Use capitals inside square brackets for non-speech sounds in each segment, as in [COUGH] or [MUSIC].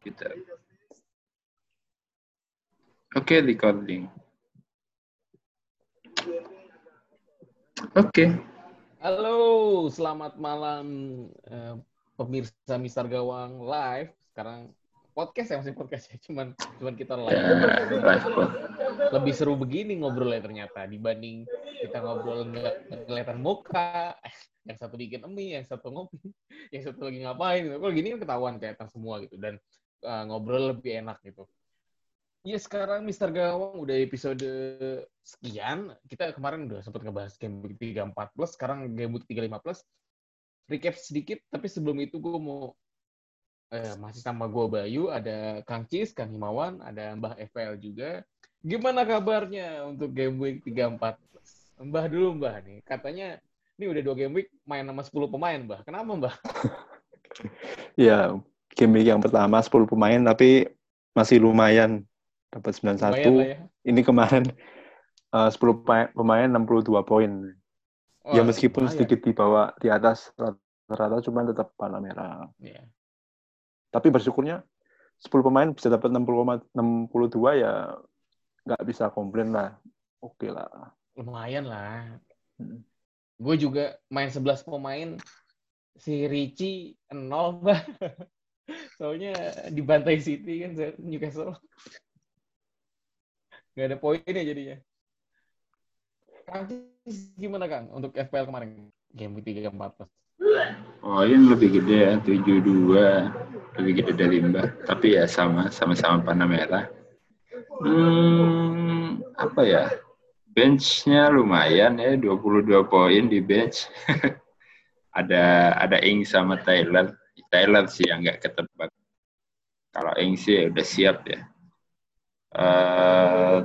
Gitu. Oke, okay, recording. Oke. Okay. Halo, selamat malam uh, pemirsa Mister Gawang live. Sekarang podcast ya masih podcast ya, cuman cuman kita live. Yeah, live Lebih seru begini ngobrolnya ternyata dibanding kita ngobrol nggak kelihatan muka. Yang satu bikin mie, yang satu ngopi, yang satu lagi ngapain. Kalau gini kan ketahuan kelihatan semua gitu dan uh, ngobrol lebih enak gitu. Ya sekarang Mister Gawang udah episode sekian. Kita kemarin udah sempat ngebahas game week 34 plus, sekarang game week 35 plus. Recap sedikit, tapi sebelum itu gue mau eh, masih sama gue Bayu, ada Kang Cis, Kang Himawan, ada Mbah FPL juga. Gimana kabarnya untuk game week 34 plus? Mbah dulu Mbah nih, katanya ini udah dua game week main sama 10 pemain Mbah. Kenapa Mbah? [LAUGHS] ya, game week yang pertama 10 pemain tapi masih lumayan dapat 91. ya. Ini kemarin [LAUGHS] uh, 10 pemain 62 poin. Oh, ya meskipun lumayan. sedikit di bawah di atas rata-rata cuman tetap panah merah. Yeah. Tapi bersyukurnya 10 pemain bisa dapat 60,62 ya nggak bisa komplain lah. Oke okay lah. Lumayan lah. Hmm. Gue juga main 11 pemain si Ricci nol [LAUGHS] Soalnya dibantai City kan Newcastle. Gak ada poinnya jadinya. Kang gimana Kang untuk FPL kemarin? Game week 3 4 Oh ini lebih gede ya, 72 lebih gede dari Mbak. Tapi ya sama, sama-sama panah merah. Hmm, apa ya? Benchnya lumayan ya, 22 poin di bench. [LAUGHS] ada ada Ing sama Taylor. Taylor sih yang nggak ketebak. Kalau Ing sih udah siap ya. Uh,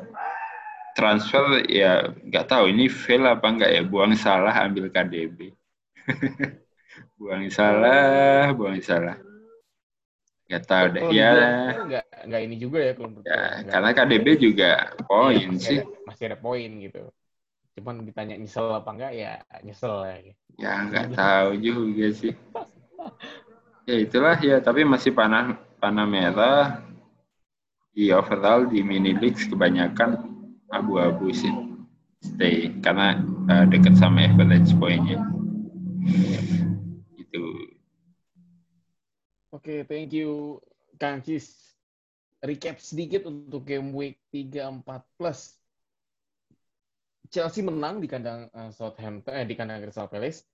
transfer ya nggak tahu ini fail apa enggak ya. Buang salah ambil KDB [LAUGHS] buang salah buang salah. Nggak tahu deh. Ya. Nggak nggak ini juga ya kalau ya karena KDB juga poin ya, sih. ada, masih ada poin gitu. Cuman ditanya nyesel apa enggak ya nyesel ya. Ya nggak tahu juga sih [LAUGHS] ya itulah ya tapi masih panah panah merah. Di overall di mini leagues kebanyakan abu-abu sih. Stay karena uh, dekat sama average poinnya itu oke okay, thank you Kang Cis. Recap sedikit untuk game week 3 4 plus. Chelsea menang di kandang uh, Southampton eh di kandang Crystal Palace.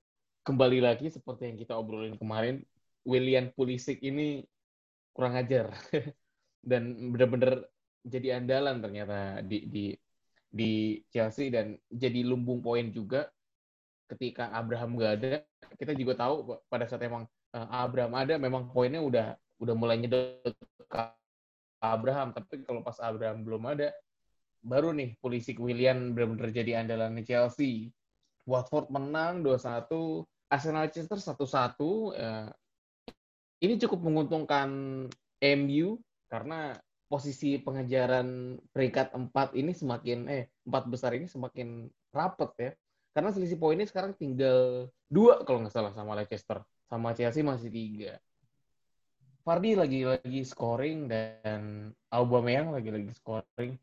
Kembali lagi seperti yang kita obrolin kemarin William Pulisic ini kurang ajar. [LAUGHS] Dan benar-benar jadi andalan ternyata di di di Chelsea dan jadi lumbung poin juga ketika Abraham gak ada. Kita juga tahu pada saat emang uh, Abraham ada memang poinnya udah udah mulai nyedot ke Abraham. Tapi kalau pas Abraham belum ada baru nih polisi William benar-benar jadi andalan Chelsea. Watford menang 2-1 Arsenal Leicester 1-1 uh, ini cukup menguntungkan MU karena posisi pengejaran peringkat empat ini semakin eh empat besar ini semakin rapet ya. Karena selisih poinnya sekarang tinggal dua kalau nggak salah sama Leicester. Sama Chelsea masih tiga. Fardi lagi-lagi scoring dan Aubameyang lagi-lagi scoring.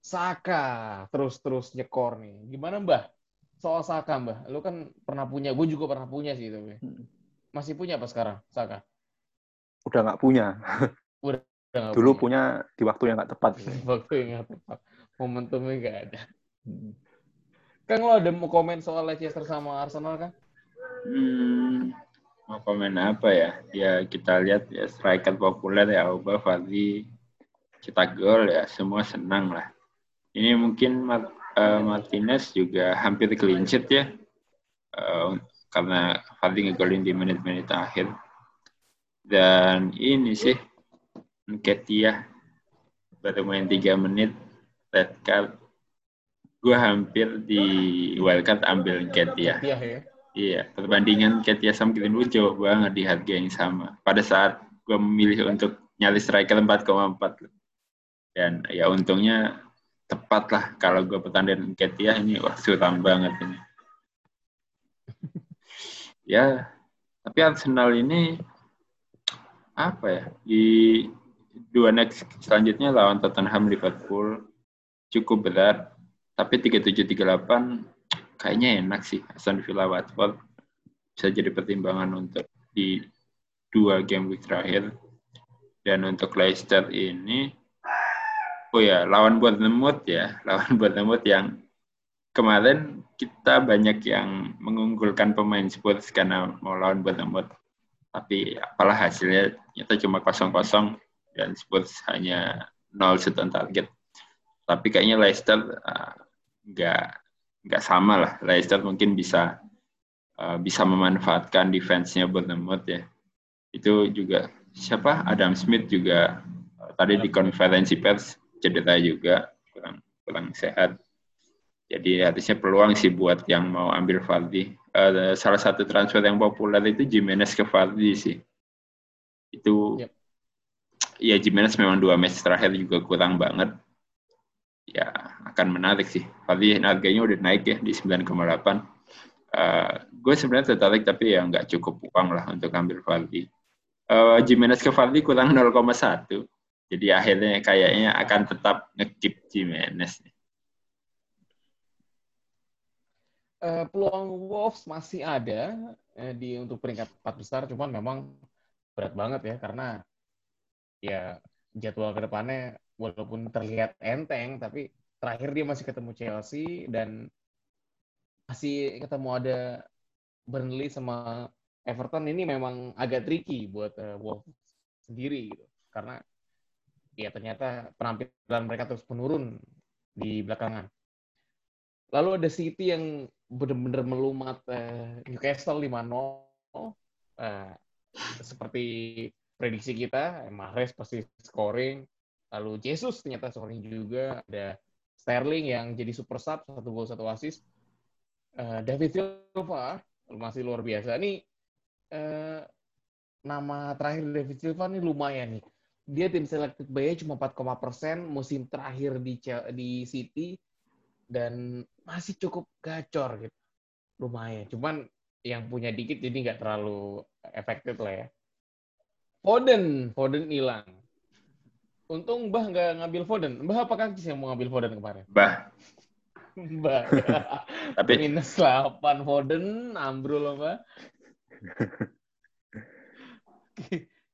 Saka terus-terus nyekor nih. Gimana Mbah? Soal Saka Mbah. Lu kan pernah punya gue juga pernah punya sih hmm. Masih punya apa sekarang Saka udah nggak punya [LAUGHS] udah Dulu punya. punya di waktu yang nggak tepat. [LAUGHS] waktu yang nggak tepat. Momentumnya nggak ada. Hmm. Kang lo ada mau komen soal Leicester sama Arsenal kan? Hmm, mau komen apa ya? Ya kita lihat ya striker populer ya Auba, Fadli, kita gol ya semua senang lah. Ini mungkin uh, Martinez juga hampir clean sheet ya. Uh, karena Fadli ngegolin di menit-menit akhir. Dan ini sih Ketia baru main tiga menit red card. Gue hampir di wildcard ambil Ketia ya? iya perbandingan Ketia sama Greenwood jauh banget di harga yang sama. Pada saat gue memilih untuk nyali striker 4,4 dan ya untungnya tepat lah kalau gue pertandingan Ketia ini. Wah suram banget ini ya tapi Arsenal ini apa ya di dua next selanjutnya lawan Tottenham Liverpool cukup berat. Tapi 3738 kayaknya enak sih Aston Villa Watford. Bisa jadi pertimbangan untuk di dua game week terakhir. Dan untuk Leicester ini oh ya lawan Bournemouth ya [LAUGHS] lawan Bournemouth yang kemarin kita banyak yang mengunggulkan pemain Spurs karena mau lawan Bournemouth tapi apalah hasilnya ternyata cuma kosong-kosong dan Spurs hanya nol shooting target. Tapi kayaknya Leicester uh, nggak uh, nggak sama lah. Leicester mungkin bisa uh, bisa memanfaatkan defense-nya Bournemouth ya. Itu juga siapa Adam Smith juga uh, tadi di konferensi pers cedera juga kurang kurang sehat. Jadi harusnya peluang sih buat yang mau ambil Vardy. Uh, salah satu transfer yang populer itu Jimenez ke Vardy sih. Itu yep. ya Jimenez memang dua match terakhir juga kurang banget. Ya akan menarik sih. Vardy harganya udah naik ya di 9,8. Uh, gue sebenarnya tertarik tapi ya nggak cukup uang lah untuk ambil Vardy. Uh, Jimenez ke Vardy kurang 0,1. Jadi akhirnya kayaknya akan tetap ngekip Jimenez nih. Uh, peluang Wolves masih ada uh, di untuk peringkat empat besar, cuman memang berat banget ya karena ya jadwal ke depannya walaupun terlihat enteng, tapi terakhir dia masih ketemu Chelsea dan masih ketemu ada Burnley sama Everton ini memang agak tricky buat uh, Wolves sendiri gitu. Karena ya ternyata penampilan mereka terus menurun di belakangan. Lalu ada City yang benar-benar melumat uh, Newcastle 5-0 uh, seperti prediksi kita Mahrez pasti scoring. Lalu Jesus ternyata scoring juga. Ada Sterling yang jadi super sub satu gol satu assist. Uh, David Silva masih luar biasa. Ini uh, nama terakhir David Silva ini lumayan nih. Dia tim selected by cuma 4, persen musim terakhir di di City. Dan masih cukup gacor gitu. Lumayan. Cuman yang punya dikit jadi nggak terlalu efektif lah ya. Foden, Foden hilang. Untung Mbah nggak ngambil Foden. Mbah apa kaki yang mau ngambil Foden kemarin? Mbah. Mbah. [LAUGHS] Tapi minus 8 Foden, ambrul Mbah. [LAUGHS]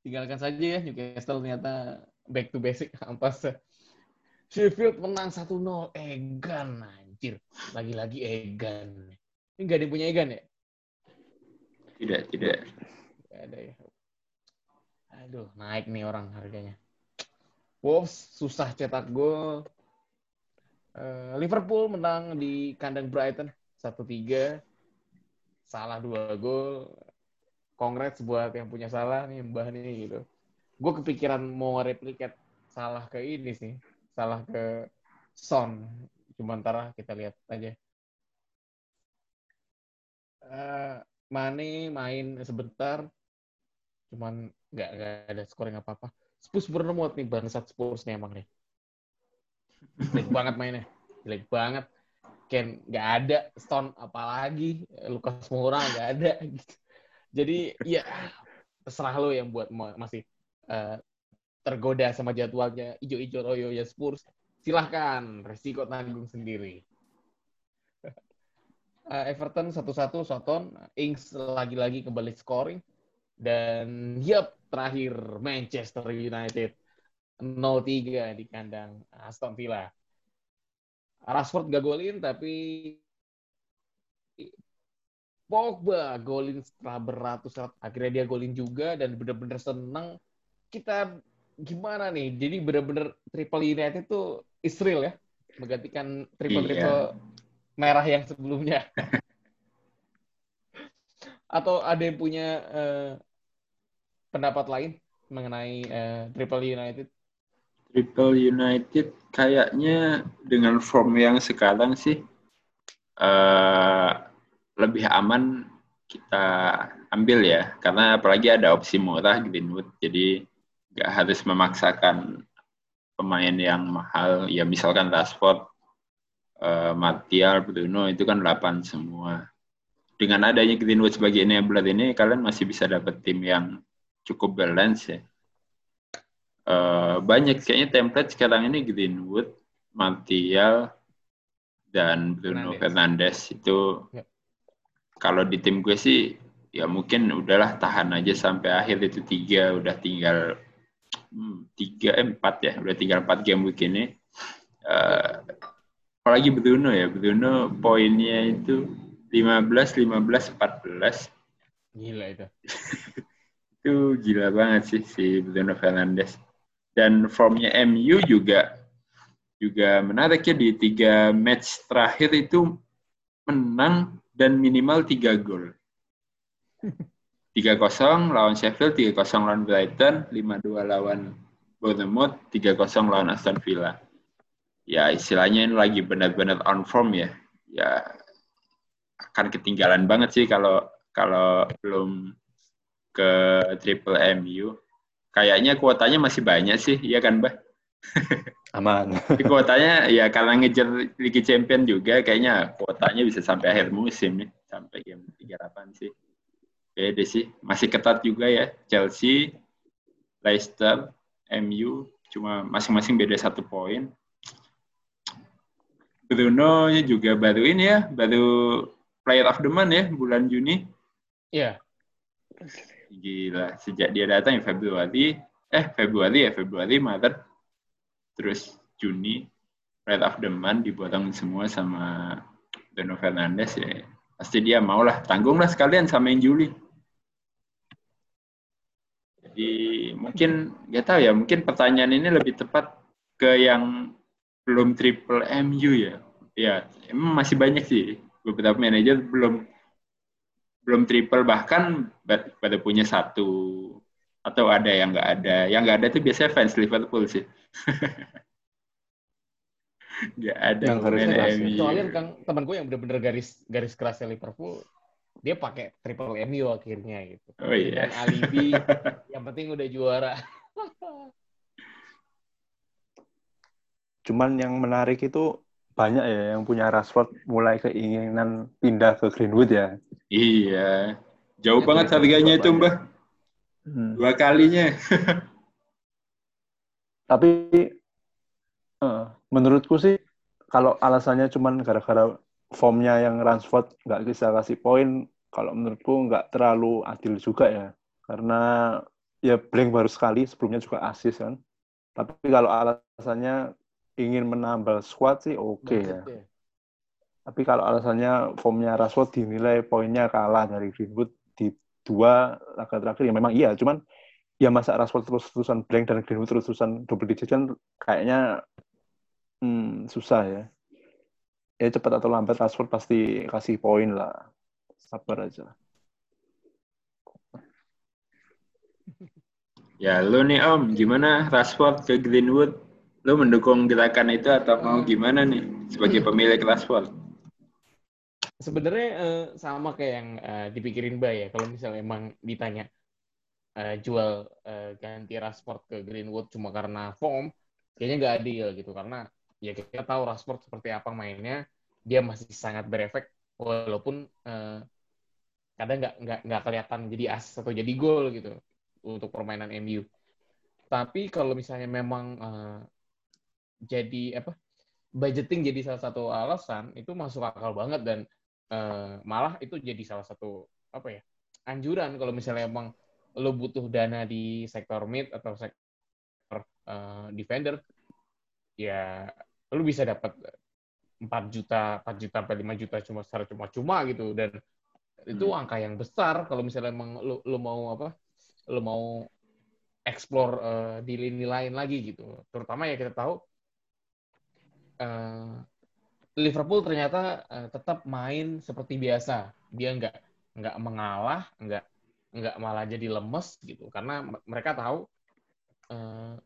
Tinggalkan saja ya Newcastle ternyata back to basic [LAUGHS] ampas Sheffield menang 1-0. Egan, anjir. Lagi-lagi Egan. Ini nggak ada yang punya Egan ya? Tidak, tidak. Gak ada ya. Aduh, naik nih orang harganya. Wolves susah cetak gol. Uh, Liverpool menang di kandang Brighton 1-3. Salah dua gol. Congrats buat yang punya salah nih Mbah nih gitu. Gue kepikiran mau replikat salah ke ini sih salah ke Son. Cuma ntar kita lihat aja. Uh, Mane main sebentar, cuman nggak ada scoring apa apa. Spurs bernomor nih bangsat Spurs nih emang nih. Jelek banget mainnya, jelek banget. Ken nggak ada, Stone apalagi, Lukas Moura nggak ada. Jadi ya terserah lo yang buat masih uh, tergoda sama jadwalnya ijo-ijo royo ya Spurs, silahkan resiko tanggung sendiri. Uh, [LAUGHS] Everton satu-satu Soton, Ings lagi-lagi kembali scoring dan yep terakhir Manchester United 0-3 di kandang Aston Villa. Rashford gak golin tapi Pogba golin setelah beratus-ratus akhirnya dia golin juga dan benar-benar senang kita gimana nih? Jadi benar-benar Triple United itu Israel ya, menggantikan triple-triple iya. merah yang sebelumnya. Atau ada yang punya uh, pendapat lain mengenai uh, Triple United? Triple United kayaknya dengan form yang sekarang sih uh, lebih aman kita ambil ya karena apalagi ada opsi murah Greenwood jadi nggak harus memaksakan pemain yang mahal ya misalkan Rashford, uh, Martial, Bruno itu kan 8 semua. Dengan adanya Greenwood sebagai enabler ini kalian masih bisa dapat tim yang cukup balance ya. uh, banyak kayaknya template sekarang ini Greenwood, Martial, dan Bruno Fernandes, itu ya. kalau di tim gue sih ya mungkin udahlah tahan aja sampai akhir itu tiga udah tinggal tiga eh, empat ya. Udah tinggal empat game week ini. Uh, apalagi Bruno ya. Bruno poinnya itu 15 15 14 gila itu. [LAUGHS] Itu gila banget sih si Bruno Fernandes. Dan formnya MU juga juga menarik ya. Di tiga match terakhir itu menang dan minimal tiga gol. [LAUGHS] 3-0 lawan Sheffield, 3-0 lawan Brighton, 5-2 lawan Bournemouth, 3-0 lawan Aston Villa. Ya istilahnya ini lagi benar-benar on form ya. Ya akan ketinggalan banget sih kalau kalau belum ke Triple MU. Kayaknya kuotanya masih banyak sih, iya kan, Mbak? Aman. [LAUGHS] kuotanya ya karena ngejar Liga Champion juga kayaknya kuotanya bisa sampai akhir musim nih, sampai game 38 sih. Beda sih, masih ketat juga ya. Chelsea, Leicester, MU, cuma masing-masing beda satu poin. Bruno juga baru ini ya, baru Player of the Month ya, bulan Juni. Iya. Gila, sejak dia datang ya Februari, eh Februari ya, Februari, Maret, terus Juni, Player of the Month dipotong semua sama Bruno Fernandes ya. Pasti dia mau lah, tanggung lah sekalian sama yang Juli. Jadi mungkin nggak tahu ya, mungkin pertanyaan ini lebih tepat ke yang belum triple MU ya. Ya, emang masih banyak sih beberapa manajer belum belum triple bahkan pada punya satu atau ada yang nggak ada. Yang nggak ada itu biasanya fans Liverpool sih. [LAUGHS] Nggak ada yang MU. Soalnya kan teman gue yang bener-bener garis garis kerasnya Liverpool dia pakai triple MU akhirnya gitu. Oh iya. Dan alibi [LAUGHS] yang penting udah juara. Cuman yang menarik itu banyak ya yang punya Rashford mulai keinginan pindah ke Greenwood ya. Iya. Jauh ya, banget harganya itu, Mbak. Hmm. Dua kalinya. [LAUGHS] Tapi uh, menurutku sih kalau alasannya cuman gara-gara formnya yang Ransford nggak bisa kasih poin, kalau menurutku nggak terlalu adil juga ya. Karena ya Blank baru sekali, sebelumnya juga asis kan. Tapi kalau alasannya ingin menambah squad sih oke okay ya. ya. Tapi kalau alasannya formnya Rashford dinilai poinnya kalah dari Greenwood di dua laga terakhir ya memang iya, cuman ya masa Rashford terus terusan blank dan Greenwood terus terusan double digit kan kayaknya hmm, susah ya ya cepat atau lambat Rashford pasti kasih poin lah. Sabar aja. [LAUGHS] Ya, lu nih Om, gimana Rashford ke Greenwood? Lu mendukung gerakan itu atau mau gimana nih sebagai pemilik Rashford? Sebenarnya eh, sama kayak yang eh, dipikirin Mbak ya. Kalau misalnya emang ditanya eh, jual ganti Rashford ke Greenwood cuma karena form, kayaknya nggak adil gitu. Karena ya kita tahu Rashford seperti apa mainnya. Dia masih sangat berefek walaupun uh, kadang nggak nggak nggak kelihatan jadi as atau jadi gol gitu untuk permainan MU tapi kalau misalnya memang uh, jadi apa budgeting jadi salah satu alasan itu masuk akal banget dan uh, malah itu jadi salah satu apa ya anjuran kalau misalnya emang lo butuh dana di sektor mid atau sektor uh, defender ya lu bisa dapat 4 juta, 4 juta sampai 5 juta cuma secara cuma-cuma gitu dan itu hmm. angka yang besar kalau misalnya emang lu, lu mau apa? Lu mau explore uh, di lini lain lagi gitu. Terutama ya kita tahu uh, Liverpool ternyata uh, tetap main seperti biasa. Dia nggak nggak mengalah, nggak nggak malah jadi lemes gitu karena mereka tahu uh,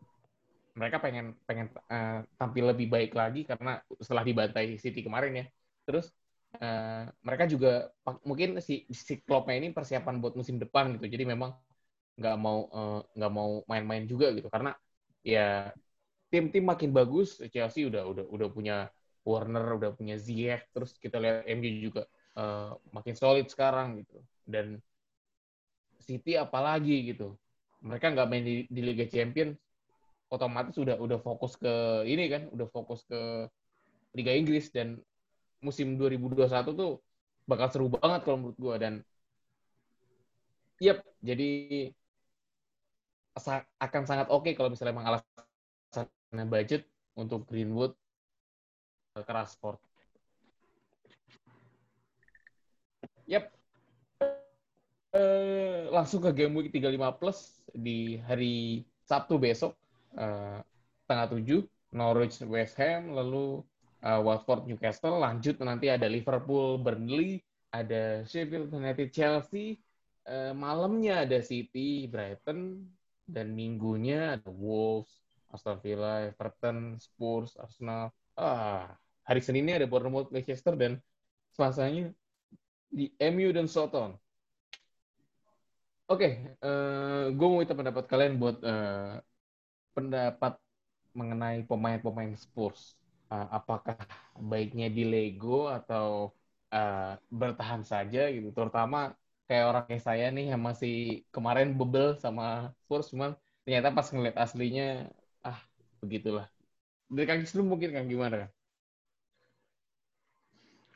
mereka pengen pengen uh, tampil lebih baik lagi karena setelah dibantai City kemarin ya. Terus uh, mereka juga mungkin si si Kloppnya ini persiapan buat musim depan gitu. Jadi memang nggak mau uh, nggak mau main-main juga gitu karena ya tim-tim makin bagus Chelsea udah udah udah punya Warner udah punya Ziyech terus kita lihat MU juga uh, makin solid sekarang gitu dan City apalagi gitu mereka nggak main di, di Liga Champions otomatis udah udah fokus ke ini kan, udah fokus ke Liga Inggris dan musim 2021 tuh bakal seru banget kalau menurut gue dan yep, jadi akan sangat oke okay kalau misalnya emang budget untuk Greenwood ke Rashford. Yep. Uh, langsung ke game week 35 plus di hari Sabtu besok uh, 7 Norwich West Ham lalu uh, Watford Newcastle. Lanjut nanti ada Liverpool Burnley ada Sheffield United Chelsea. Uh, malamnya ada City Brighton dan minggunya ada Wolves Aston Villa Everton Spurs Arsenal. Ah hari Seninnya ada Bournemouth Leicester dan Selasanya di MU dan Soton Oke, okay, uh, gue mau minta pendapat kalian buat uh, pendapat mengenai pemain-pemain Spurs. Uh, apakah baiknya di Lego atau uh, bertahan saja gitu? Terutama kayak orang kayak saya nih yang masih kemarin bebel sama Spurs, cuman ternyata pas ngeliat aslinya, ah begitulah. Dari Kang Gislu mungkin Kang gimana?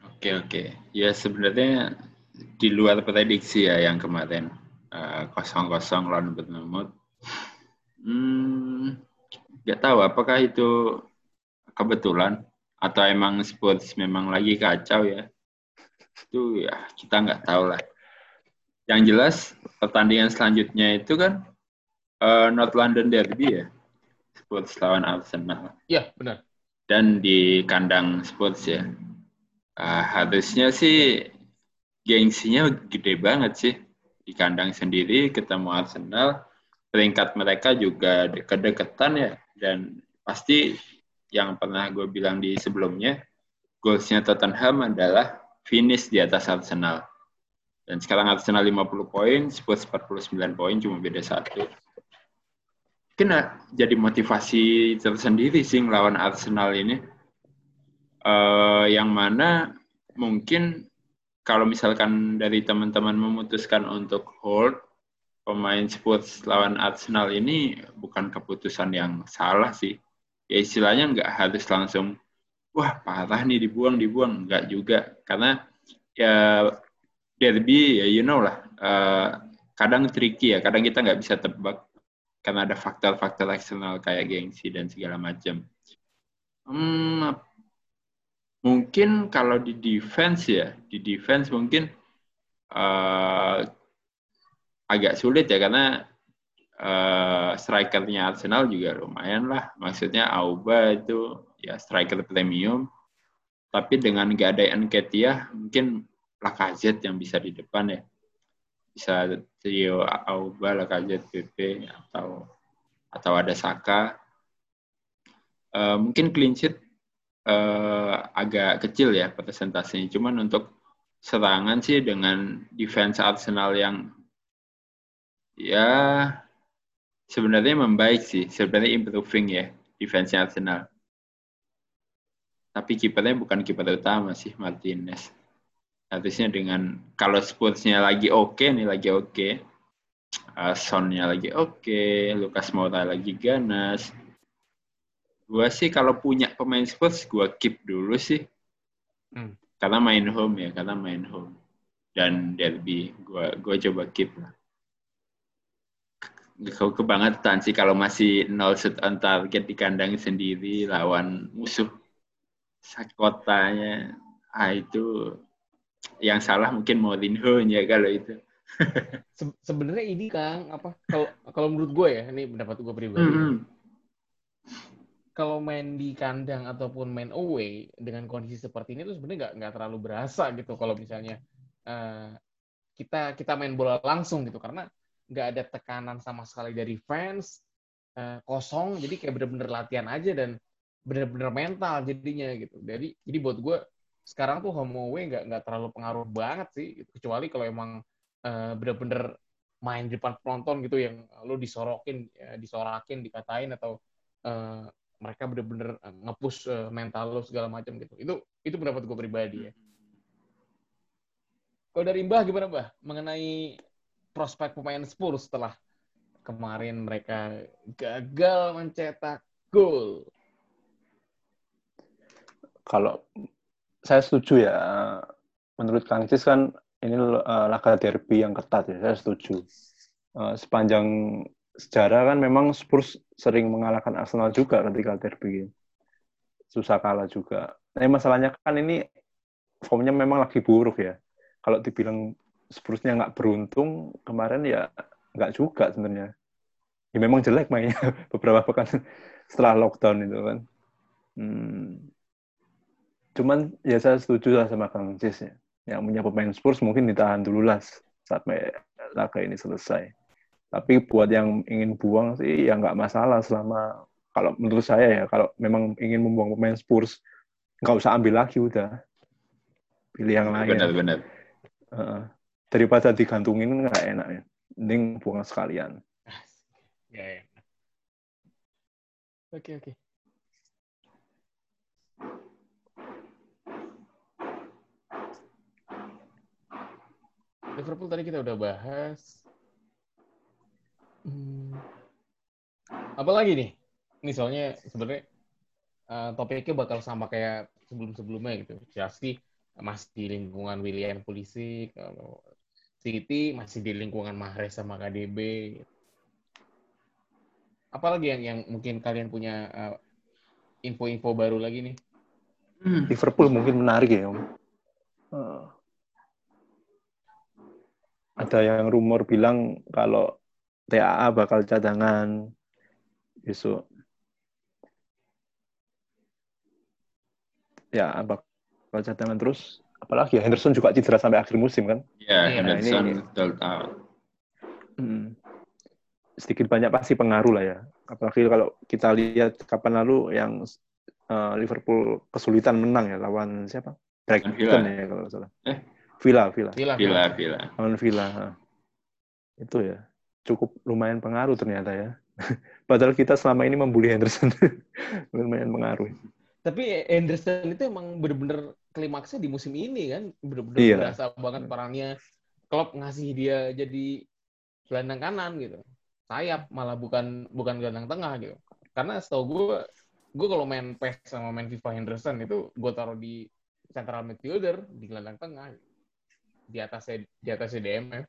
Oke oke, ya sebenarnya di luar prediksi ya yang kemarin Eh, kosong-kosong lawan Bournemouth. Hmm, nggak tahu apakah itu kebetulan atau emang Spurs memang lagi kacau ya. Itu ya kita nggak tahu lah. Yang jelas pertandingan selanjutnya itu kan uh, North London Derby ya. Spurs lawan Arsenal. Iya, benar. Dan di kandang Spurs ya. Uh, harusnya sih gengsinya gede banget sih di kandang sendiri ketemu Arsenal peringkat mereka juga deket-deketan ya. Dan pasti yang pernah gue bilang di sebelumnya goalsnya Tottenham adalah finish di atas Arsenal. Dan sekarang Arsenal 50 poin Spurs 49 poin cuma beda satu. Kena jadi motivasi tersendiri sih lawan Arsenal ini. Uh, yang mana mungkin kalau misalkan dari teman-teman memutuskan untuk hold pemain Spurs lawan Arsenal ini bukan keputusan yang salah sih. Ya istilahnya nggak harus langsung wah parah nih dibuang dibuang nggak juga karena ya derby ya you know lah uh, kadang tricky ya kadang kita nggak bisa tebak karena ada faktor-faktor eksternal kayak gengsi dan segala macam. Hmm, mungkin kalau di defense ya di defense mungkin uh, agak sulit ya karena uh, strikernya Arsenal juga lumayan lah. Maksudnya Auba itu ya striker premium. Tapi dengan gak ada Nketiah mungkin Lacazette yang bisa di depan ya. Bisa trio Auba Lacazette PP atau atau ada Saka. Uh, mungkin clean sheet uh, agak kecil ya persentasenya. Cuman untuk serangan sih dengan defense Arsenal yang ya sebenarnya membaik sih, sebenarnya improving ya defense Arsenal. Tapi kipernya bukan kiper utama sih Martinez. Harusnya dengan kalau Spursnya lagi oke okay, nih lagi oke, okay. uh, Sonnya lagi oke, okay, Lucas Moura lagi ganas, Gua sih kalau punya pemain Spurs, gua keep dulu sih. Hmm. Karena main home ya, karena main home. Dan derby, gua gua coba keep lah. Kebangetan sih kalau masih nol set on target di kandang sendiri lawan musuh sakotanya. Ah itu yang salah mungkin Mourinho ya kalau itu. [LAUGHS] Se Sebenarnya ini Kang apa kalau kalau menurut gue ya ini pendapat gue pribadi. Mm -hmm kalau main di kandang ataupun main away dengan kondisi seperti ini tuh sebenarnya nggak nggak terlalu berasa gitu kalau misalnya uh, kita kita main bola langsung gitu karena nggak ada tekanan sama sekali dari fans uh, kosong jadi kayak bener-bener latihan aja dan bener-bener mental jadinya gitu jadi jadi buat gue sekarang tuh home away nggak nggak terlalu pengaruh banget sih gitu. kecuali kalau emang uh, bener-bener main di depan penonton gitu yang lo disorokin ya, disorakin dikatain atau uh, mereka bener-bener ngepush uh, mental lo segala macam gitu. Itu itu pendapat gue pribadi ya. Kalau dari Mbah gimana Mbah mengenai prospek pemain Spurs setelah kemarin mereka gagal mencetak gol. Kalau saya setuju ya, menurut Kang Cis kan ini uh, laga derby yang ketat ya, saya setuju. Uh, sepanjang sejarah kan memang Spurs sering mengalahkan Arsenal juga ketika derby. Susah kalah juga. Nah, masalahnya kan ini formnya memang lagi buruk ya. Kalau dibilang Spursnya nggak beruntung kemarin ya nggak juga sebenarnya. Ya memang jelek mainnya [LAUGHS] beberapa pekan setelah lockdown itu kan. Hmm. Cuman ya saya setuju lah sama Kang Cis ya. Yang punya pemain Spurs mungkin ditahan dulu lah sampai laga ini selesai. Tapi buat yang ingin buang sih ya nggak masalah selama kalau menurut saya ya kalau memang ingin membuang pemain Spurs nggak usah ambil lagi udah pilih yang lain. Benar-benar. Uh, daripada digantungin nggak enak ya. Mending buang sekalian. Ya, ya. oke oke. Liverpool tadi kita udah bahas. Hmm. apa lagi nih? Ini soalnya sebenarnya uh, topiknya bakal sama kayak sebelum-sebelumnya gitu. Chelsea masih di lingkungan William polisi kalau City masih di lingkungan Mahrez sama KDB. Apalagi yang yang mungkin kalian punya uh, info-info baru lagi nih? Hmm. Liverpool mungkin menarik ya, Om. Uh, ada yang rumor bilang kalau TAA bakal cadangan besok. Ya, bakal cadangan terus apalagi ya Henderson juga cedera sampai akhir musim kan? Iya, yeah, Henderson ini, tahu. Hmm, sedikit banyak pasti pengaruh lah ya. Apalagi kalau kita lihat kapan lalu yang uh, Liverpool kesulitan menang ya lawan siapa? Brighton ya kalau salah. Eh, Villa, Villa. Villa, Villa. Villa. Lawan Villa. Itu ya cukup lumayan pengaruh ternyata ya. [LAUGHS] Padahal kita selama ini membuli Henderson. [LAUGHS] lumayan pengaruh. Tapi Henderson itu emang bener-bener klimaksnya di musim ini kan. Benar-benar iya. berasa banget perannya klub ngasih dia jadi gelandang kanan gitu. Sayap malah bukan bukan gelandang tengah gitu. Karena setahu gue gue kalau main PES sama main FIFA Henderson itu gue taruh di central midfielder di gelandang tengah. Di atasnya di atasnya DMF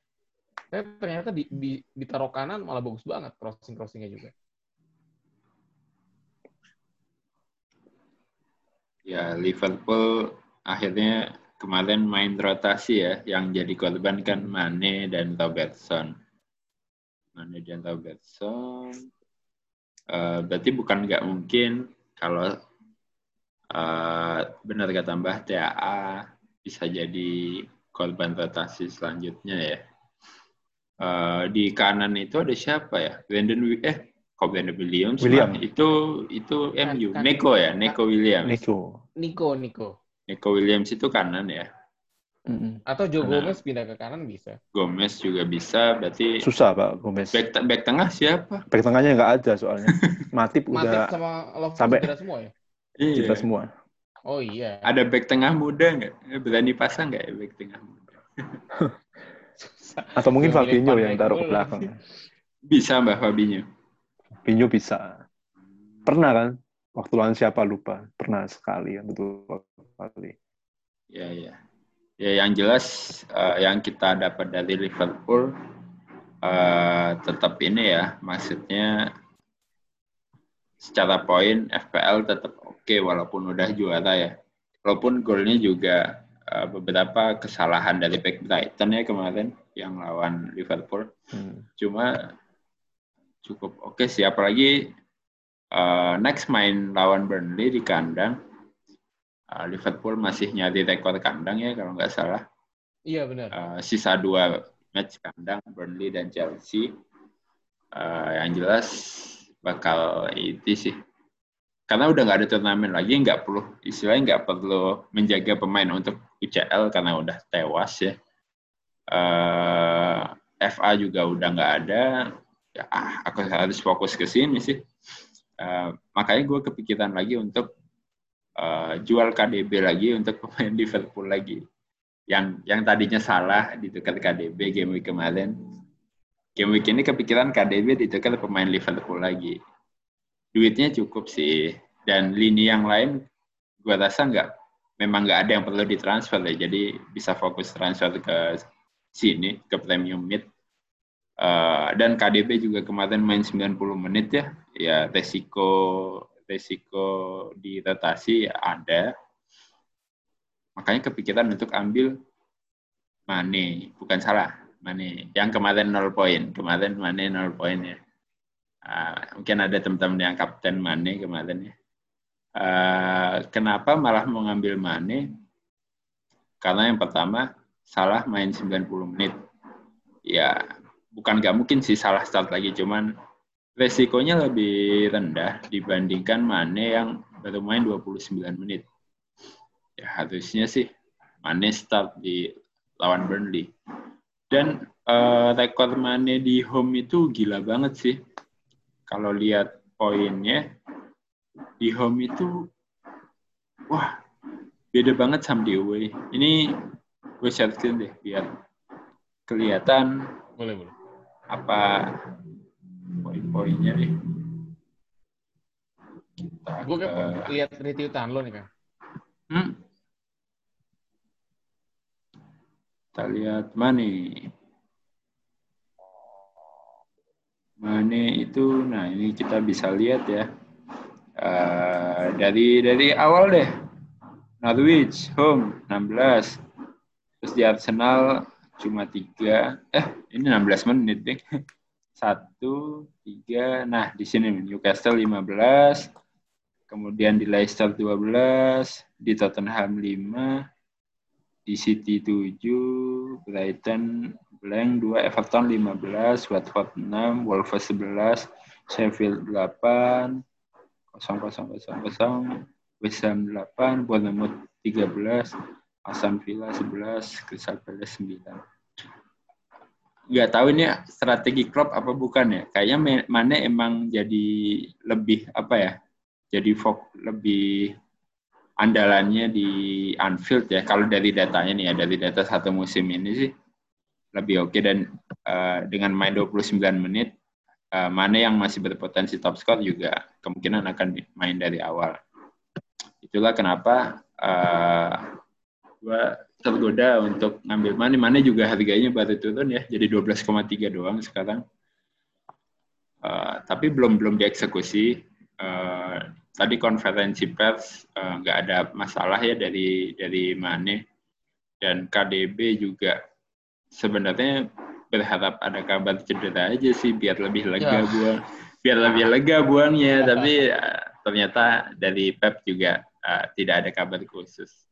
tapi ternyata di, di ditaruh kanan malah bagus banget crossing crossingnya juga ya Liverpool akhirnya kemarin main rotasi ya, yang jadi korban kan Mane dan Robertson. Mane dan Robertson. Uh, berarti bukan nggak mungkin kalau uh, benar kata Mbah TAA bisa jadi korban rotasi selanjutnya ya. Uh, di kanan itu ada siapa ya? Brandon eh kok Brandon Williams? William. Itu itu MU. Kan, Neko ya, Neko Williams. Neko. Nico, Nico. Nico Williams itu kanan ya. Mm-hmm. Atau Joe kanan. Gomez pindah ke kanan bisa. Gomez juga bisa, berarti susah pak Gomez. Back, back tengah siapa? Back tengahnya nggak ada soalnya. [LAUGHS] Matip udah Matip sama Love sampai semua ya. Iya. Kita semua. Oh iya. Ada back tengah muda nggak? Eh, berani pasang nggak ya back tengah muda? [LAUGHS] Atau mungkin Fabinho yang taruh ke belakang. Bisa Mbak Fabinho. Fabinho bisa. Pernah kan? Waktu lawan siapa lupa. Pernah sekali ya betul kali. Ya ya. Ya yang jelas uh, yang kita dapat dari Liverpool uh, tetap ini ya, maksudnya secara poin FPL tetap oke okay, walaupun udah juara ya. Walaupun golnya juga uh, beberapa kesalahan dari back Brighton ya kemarin yang lawan Liverpool. Hmm. Cuma cukup oke okay sih apalagi uh, next main lawan Burnley di kandang uh, Liverpool masih nyari rekor kandang ya kalau nggak salah. Iya benar. Uh, sisa dua match kandang Burnley dan Chelsea. Uh, yang jelas bakal itu sih. Karena udah nggak ada turnamen lagi, nggak perlu istilahnya nggak perlu menjaga pemain untuk UCL karena udah tewas ya. Uh, FA juga udah nggak ada. Ya, ah, aku harus fokus ke sini sih. Uh, makanya gue kepikiran lagi untuk uh, jual KDB lagi untuk pemain [LAUGHS] Liverpool lagi. Yang yang tadinya salah di dekat KDB game week kemarin. game week ini kepikiran KDB ditukar pemain Liverpool lagi. Duitnya cukup sih. Dan lini yang lain gue rasa nggak memang nggak ada yang perlu ditransfer ya. Jadi bisa fokus transfer ke sini ke premium mid. Uh, dan KDB juga kemarin main 90 menit ya. Ya resiko resiko di rotasi ada. Makanya kepikiran untuk ambil Mane, bukan salah Mane. Yang kemarin 0 poin, kemarin Mane 0 poin ya. Uh, mungkin ada teman-teman yang kapten Mane kemarin ya. Uh, kenapa malah mau ngambil Mane? Karena yang pertama salah main 90 menit. Ya, bukan nggak mungkin sih salah start lagi, cuman resikonya lebih rendah dibandingkan Mane yang baru main 29 menit. Ya harusnya sih Mane start di lawan Burnley. Dan uh, rekor Mane di home itu gila banget sih. Kalau lihat poinnya di home itu wah beda banget sama di away. Ini gue share screen deh biar kelihatan boleh boleh apa poin-poinnya deh. Kita gue ke... lihat retweetan lo nih kan. Hmm? Kita lihat Mane. Mane itu, nah ini kita bisa lihat ya. Uh, dari dari awal deh. Norwich home 16. Terus di Arsenal cuma tiga. Eh, ini 16 menit deh. Satu, tiga. Nah, di sini Newcastle 15. Kemudian di Leicester 12. Di Tottenham 5 di City 7, Brighton blank 2, Everton 15, Watford 6, Wolves 11, Sheffield 8, 0, 0, 0, 0, West Ham 8, Bournemouth 13, Aston Villa 11, Crystal Palace 9. Nggak tahu ini strategi klub apa bukan ya. Kayaknya mana emang jadi lebih apa ya, jadi fok lebih andalannya di Anfield ya. Kalau dari datanya nih ya, dari data satu musim ini sih lebih oke okay. dan uh, dengan main 29 menit uh, mana yang masih berpotensi top score juga kemungkinan akan main dari awal. Itulah kenapa uh, gua tergoda untuk ngambil mana mana juga harganya baru turun ya jadi 12,3 doang sekarang. Uh, tapi belum belum dieksekusi. Uh, tadi konferensi pers eh, nggak uh, ada masalah ya dari dari Mane dan KDB juga sebenarnya berharap ada kabar cedera aja sih biar lebih lega ya. buang biar lebih lega buangnya tapi uh, ternyata dari Pep juga uh, tidak ada kabar khusus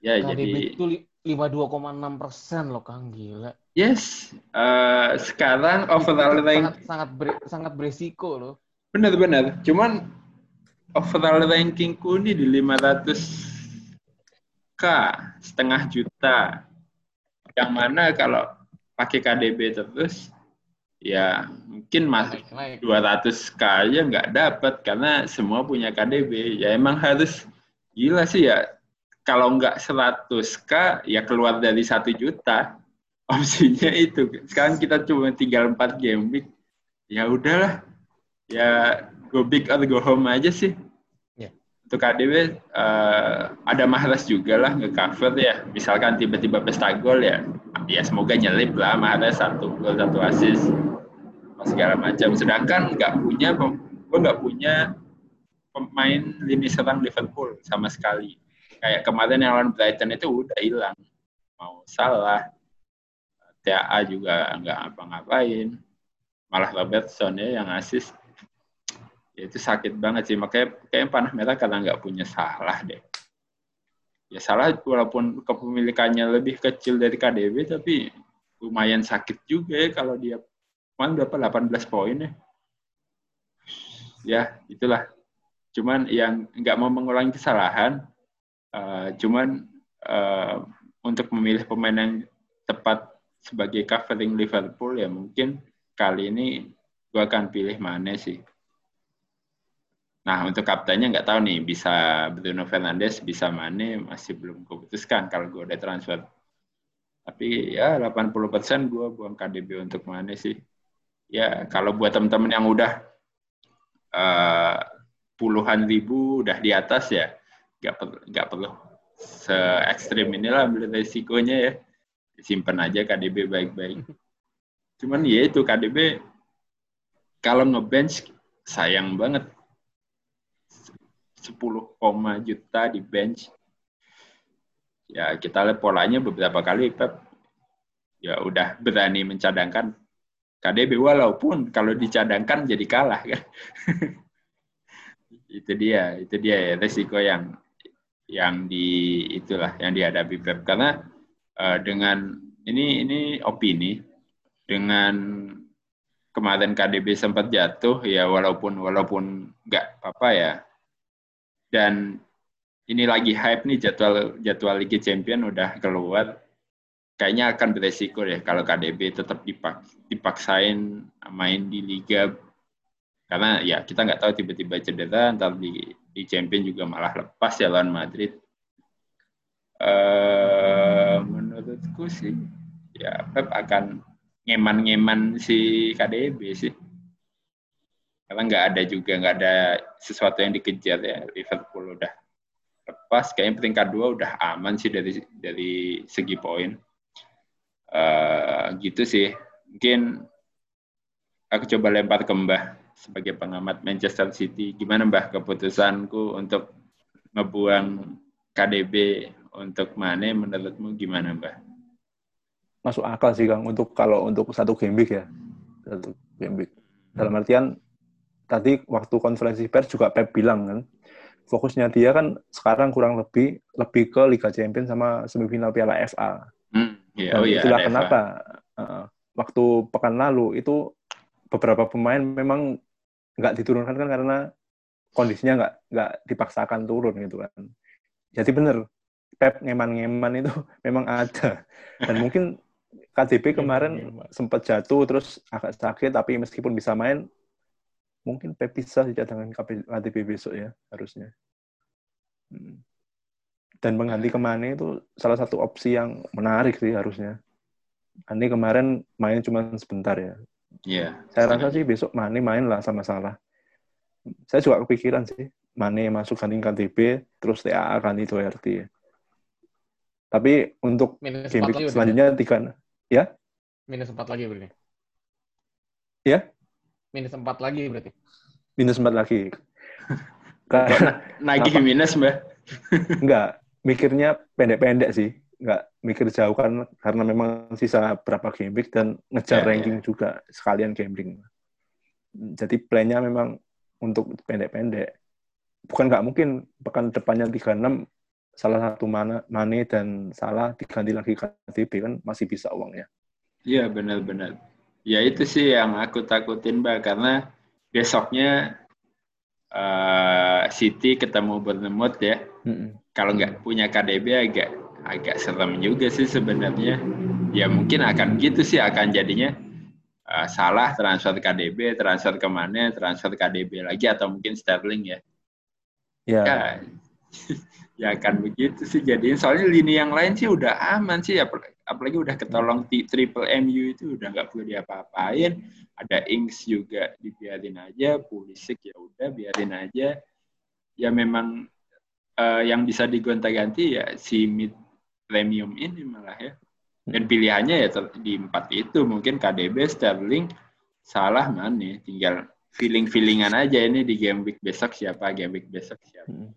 ya KDB jadi itu 52,6 persen loh Kang gila. Yes uh, sekarang overall rank sangat sangat, ber, sangat beresiko loh. Benar-benar cuman overall rankingku ini di 500 k setengah juta. Yang mana kalau pakai KDB terus ya mungkin masih 200 k aja nggak dapat karena semua punya KDB ya emang harus gila sih ya kalau nggak 100 k ya keluar dari satu juta [LAUGHS] opsinya itu sekarang kita cuma tinggal 4 game week ya udahlah ya go big or go home aja sih. Yeah. Untuk KDW uh, eh, ada Mahrez juga lah nge-cover ya. Misalkan tiba-tiba pesta gol ya, ya semoga nyelip lah Mahrez satu gol satu assist segala macam. Sedangkan nggak punya, gue nggak punya pemain lini serang Liverpool sama sekali. Kayak kemarin yang lawan Brighton itu udah hilang. Mau salah, TAA juga nggak apa-ngapain. Malah Robertson ya yang assist. Ya itu sakit banget sih. Makanya kayak panah merah karena nggak punya salah deh. Ya salah walaupun kepemilikannya lebih kecil dari KDB tapi lumayan sakit juga ya kalau dia. Kemarin berapa? 18 poin ya? Ya itulah. Cuman yang nggak mau mengulangi kesalahan uh, cuman uh, untuk memilih pemain yang tepat sebagai covering Liverpool ya mungkin kali ini gue akan pilih mana sih Nah, untuk kaptennya nggak tahu nih, bisa Bruno Fernandes, bisa Mane, masih belum keputuskan kalau gue udah transfer. Tapi ya 80% gue buang KDB untuk Mane sih. ya kalau buat teman-teman yang udah uh, puluhan ribu udah di atas ya nggak perlu nggak perlu se ekstrim inilah ambil resikonya ya. Simpan aja KDB baik-baik. Cuman ya itu KDB kalau ngebench sayang banget. 10, juta di bench. Ya kita lihat polanya beberapa kali Pep. Ya udah berani mencadangkan KDB walaupun kalau dicadangkan jadi kalah kan? [LAUGHS] Itu dia itu dia ya resiko yang yang di itulah yang dihadapi Pep. Karena uh, dengan ini ini opini dengan kemarin KDB sempat jatuh ya walaupun walaupun nggak apa-apa ya. Dan ini lagi hype nih jadwal jadwal Liga Champion udah keluar. Kayaknya akan beresiko deh kalau KDB tetap dipak, dipaksain main di liga. Karena ya kita nggak tahu tiba-tiba cedera ntar di di champion juga malah lepas ya lawan Madrid. Uh, menurutku sih ya Pep akan ngeman-ngeman si KDB sih. Karena nggak ada juga nggak ada sesuatu yang dikejar ya. Liverpool udah lepas kayaknya peringkat dua udah aman sih dari dari segi poin. Uh, gitu sih. Mungkin aku coba lempar ke Mbah sebagai pengamat Manchester City, gimana Mbah keputusanku untuk ngebuang KDB untuk Mane menurutmu gimana Mbah? Masuk akal sih Kang untuk kalau untuk satu game week ya. Satu game week. Dalam artian tadi waktu konferensi pers juga Pep bilang kan fokusnya dia kan sekarang kurang lebih lebih ke Liga Champions sama semifinal Piala FA. Hmm, yeah, oh iya, itulah kenapa uh, waktu pekan lalu itu beberapa pemain memang nggak diturunkan kan karena kondisinya nggak nggak dipaksakan turun gitu kan. Jadi bener Pep ngeman-ngeman itu [LAUGHS] memang ada dan mungkin KDB kemarin sempat jatuh terus agak sakit tapi meskipun bisa main mungkin Pep bisa sih cadangan KDB besok ya harusnya. Hmm. Dan mengganti ke mana itu salah satu opsi yang menarik sih harusnya. Ini kemarin main cuma sebentar ya, Iya. Yeah. Saya rasa sih besok Mane main lah sama Salah. Saya juga kepikiran sih, Mane masuk ganti KTB, terus TAA ganti Doherty. Tapi untuk Minus game selanjutnya tiga, ya? Minus empat lagi berarti. Ya? Minus empat lagi berarti. Minus empat lagi. [LAUGHS] Nagih minus, Mbak. Enggak, mikirnya pendek-pendek sih nggak mikir jauh kan karena memang sisa berapa game week dan ngejar yeah, ranking yeah. juga sekalian gambling. Jadi plannya memang untuk pendek-pendek. Bukan nggak mungkin pekan depannya 36 salah satu mana Mane dan salah diganti lagi KTP kan masih bisa uangnya. Iya benar-benar. Ya itu sih yang aku takutin mbak karena besoknya uh, City ketemu Bournemouth ya. Mm -hmm. Kalau nggak punya KDB agak agak serem juga sih sebenarnya. Ya mungkin akan gitu sih akan jadinya uh, salah transfer KDB, transfer ke mana, transfer KDB lagi atau mungkin Sterling ya. Ya. Ya, [LAUGHS] ya akan begitu sih jadinya. Soalnya lini yang lain sih udah aman sih, apalagi udah ketolong triple MU itu udah nggak perlu diapa-apain. Ada Ings juga dibiarin aja, Pulisic ya udah biarin aja. Ya memang uh, yang bisa digonta-ganti ya si mid premium ini malah ya. Dan pilihannya ya di empat itu mungkin KDB, Sterling, salah mana tinggal feeling-feelingan aja ini di game week besok siapa, game week besok siapa. Hmm.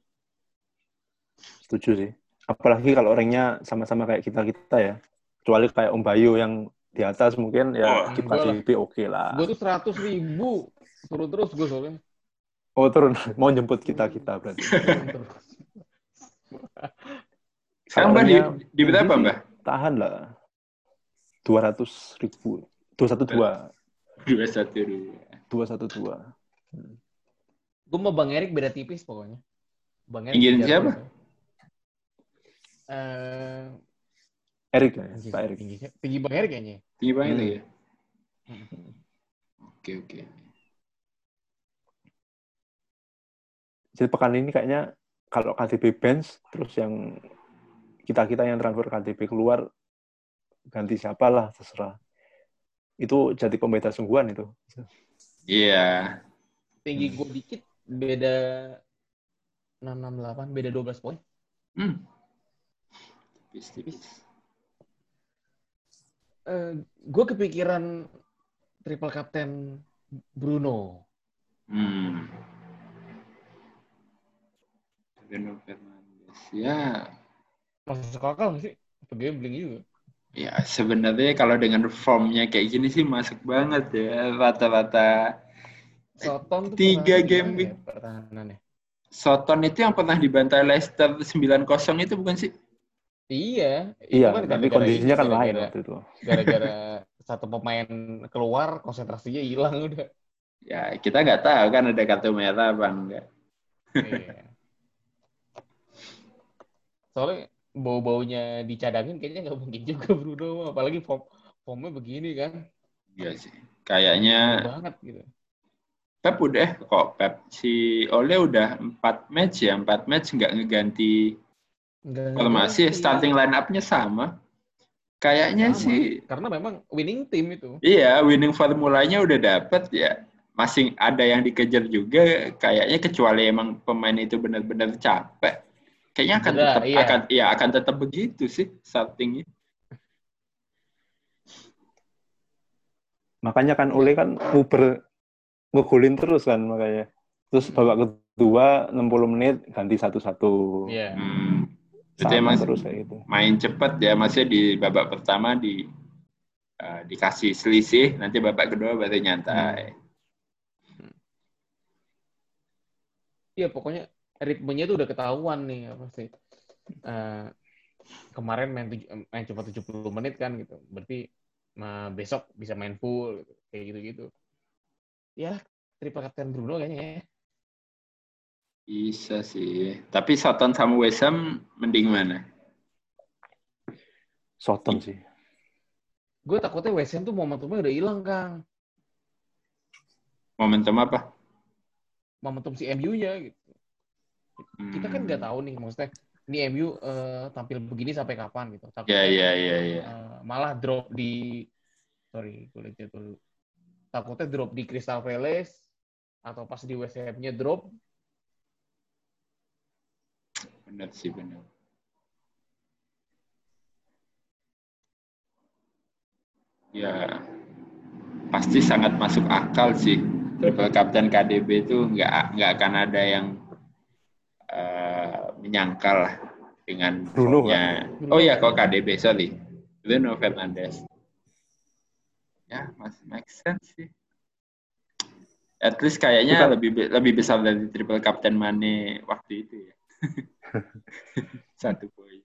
Setuju sih. Apalagi kalau orangnya sama-sama kayak kita-kita ya. Kecuali kayak Om Bayu yang di atas mungkin ya oh, kita KDB oke okay lah. Gue tuh seratus ribu. Turun terus gue soalnya. Oh turun. [LAUGHS] Mau jemput kita-kita berarti. [LAUGHS] Sekarang Mbak di, di berapa Mbak? Tahan lah. 200 ribu. 212. 212. 212. Hmm. Gue mau Bang Erik beda tipis pokoknya. Bang Erik. Ingin siapa? Uh, Erik ya, Pak Erik. Tinggi, tinggi Bang Erik kayaknya. Tinggi Bang Erik ya? Hmm. Oke, oke. Jadi pekan ini kayaknya kalau KTP bench, terus yang kita kita yang transfer KTP keluar ganti siapa lah terserah itu jadi pembeda sungguhan itu. Iya. Tinggi gue dikit, beda 668, beda 12 poin. Hmm. Tipis-tipis. Eh, gue kepikiran triple captain Bruno. Hmm. Bruno Fernandes. Ya, Masuk akal nggak sih? Apa gambling juga? ya sebenarnya kalau dengan formnya kayak gini sih masuk banget ya. Rata-rata Soton tuh Tiga game week. ya pertahanannya? Soton itu yang pernah dibantai Leicester 9-0 itu bukan sih? Iya. itu Iya, kan tapi kondisinya kan lain waktu itu. Gara-gara [LAUGHS] satu pemain keluar, konsentrasinya hilang udah. Ya, kita nggak tahu kan ada kartu merah apa enggak. Iya. Soalnya bau-baunya dicadangin kayaknya nggak mungkin juga [LAUGHS] Bruno, apalagi form formnya begini kan, Iya sih. Kayaknya banget gitu. Pep udah kok Pep si Ole udah empat match ya empat match nggak ngeganti formasi ngerti. starting line up-nya sama kayaknya Sama. sih Karena memang winning team itu. iya winning formulanya udah dapet ya masih ada yang dikejar juga kayaknya kecuali emang pemain itu benar-benar capek kayaknya akan tetap iya. akan ya akan tetap begitu sih startingnya Makanya kan Ole kan nguber ngegolin terus kan makanya. Terus babak kedua 60 menit ganti satu-satu. Iya. hmm. itu Sama emang terus kayak gitu. main cepat ya masih di babak pertama di eh, dikasih selisih nanti babak kedua baru nyantai Iya pokoknya ritmenya itu udah ketahuan nih apa sih. Eh, kemarin main, tuj- main cuma 70 menit kan gitu. Berarti eh, besok bisa main full gitu. kayak gitu-gitu. Ya, triple captain Bruno kayaknya ya. Bisa sih. Tapi Soton sama West Ham mending mana? Soton sih. Gue takutnya West Ham tuh momentumnya udah hilang, Kang. Momentum apa? Momentum si MU-nya gitu. Kita kan nggak tahu nih maksudnya ini MU eh, tampil begini sampai kapan gitu. Takutnya ya ya ya. eh, malah drop di sorry gue lihat dulu takutnya drop di Crystal Palace atau pas di West Ham-nya drop Benar sih benar. Ya pasti sangat masuk akal sih. Triple Captain KDB itu nggak nggak akan ada yang eh, menyangkal dengan Bruno, formnya. Bruno. Oh ya kok KDB sorry. Bruno Fernandes. Ya masih make sense sih. At least kayaknya Kita- lebih lebih besar dari triple captain Mane waktu itu ya. [LAUGHS] Satu poin.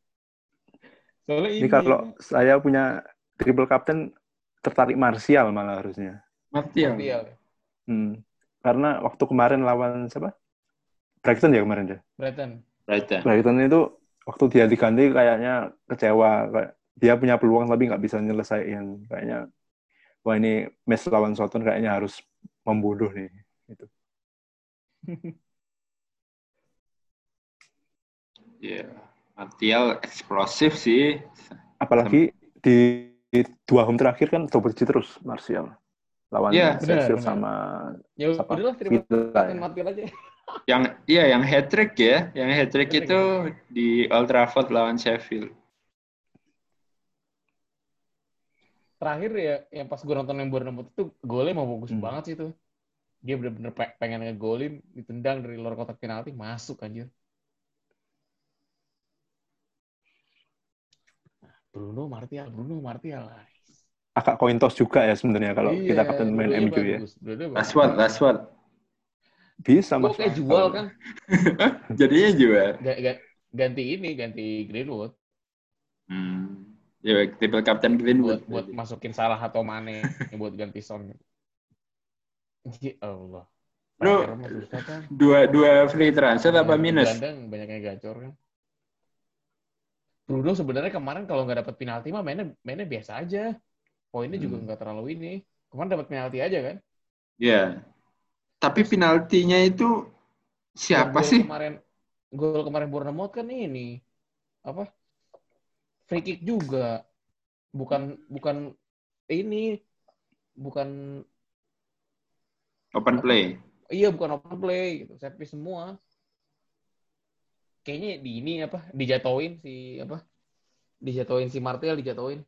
soalnya Ini kalau saya punya triple captain tertarik Martial malah harusnya. Martial. Martial. Hmm. Karena waktu kemarin lawan siapa? Brighton ya kemarin deh. Brighton Brighton. Brighton itu waktu dia diganti kayaknya kecewa. Kayak dia punya peluang tapi nggak bisa nyelesain. Kayaknya wah ini match lawan Soton kayaknya harus membunuh nih. Itu. [LAUGHS] Ya, Martial eksplosif sih. Apalagi di, di dua home terakhir kan double terus Martial. Lawan Sheffield benar, sama ya Siapa? udahlah ya. Martial aja Yang iya yang hat trick ya, yang hat trick Hat-trick. itu di Old Trafford lawan Sheffield. terakhir ya yang pas gue nonton yang Bournemouth itu golnya mau bagus Hmm. banget sih tuh dia bener-bener pe- pengen ngegolin ditendang dari luar kotak penalti masuk anjir Bruno Martial Bruno Martial agak koin toss juga ya sebenarnya kalau Iya, kita kapten main MU ya. dua-duanya bagus. Rashford, Rashford. Bisa mas. kayak jual kan [LAUGHS] Jadinya jual. Ga- ga- ganti ini ganti Greenwood Hmm. Ya, triple captain Greenwood. buat buat masukin salah atau Mane buat ganti Son ya Allah Lu- kan Dua dua free transfer apa minus? Gelandang banyak yang gacor kan. Bruno sebenarnya kemarin kalau nggak dapat penalti mah mainnya mainnya biasa aja. Poinnya juga Hmm. nggak terlalu ini. Kemarin dapat penalti aja kan. Ya. Tapi penaltinya itu siapa Gol sih? Kemarin gol kemarin Bournemouth kan ini apa? Free kick juga. Bukan bukan ini bukan Open play. iya bukan open play gitu piece semua kayaknya di ini apa dijatoin si apa dijatoin si Martial dijatoin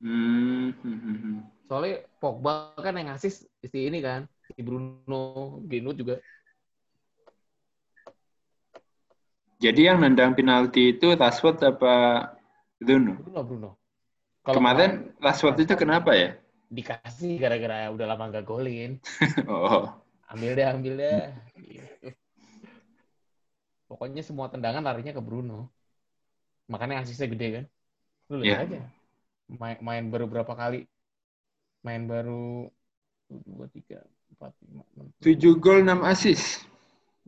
Hmm. hmm, hmm, hmm. soalnya Pogba kan yang ngasih si ini kan si Bruno Greenwood juga. Jadi yang nendang penalti itu Rashford apa Bruno? Bruno Bruno. Kemarin Rashford itu kenapa ya? dikasih gara-gara udah lama gak golin. [LAUGHS] Oh, ambil deh ambil deh. Gitu. pokoknya semua tendangan larinya ke Bruno. Makanya asisnya gede kan? Lu lihat Iya. aja. Main, main baru berapa kali? Main baru dua tiga empat lima enam 7 gol 6 assist.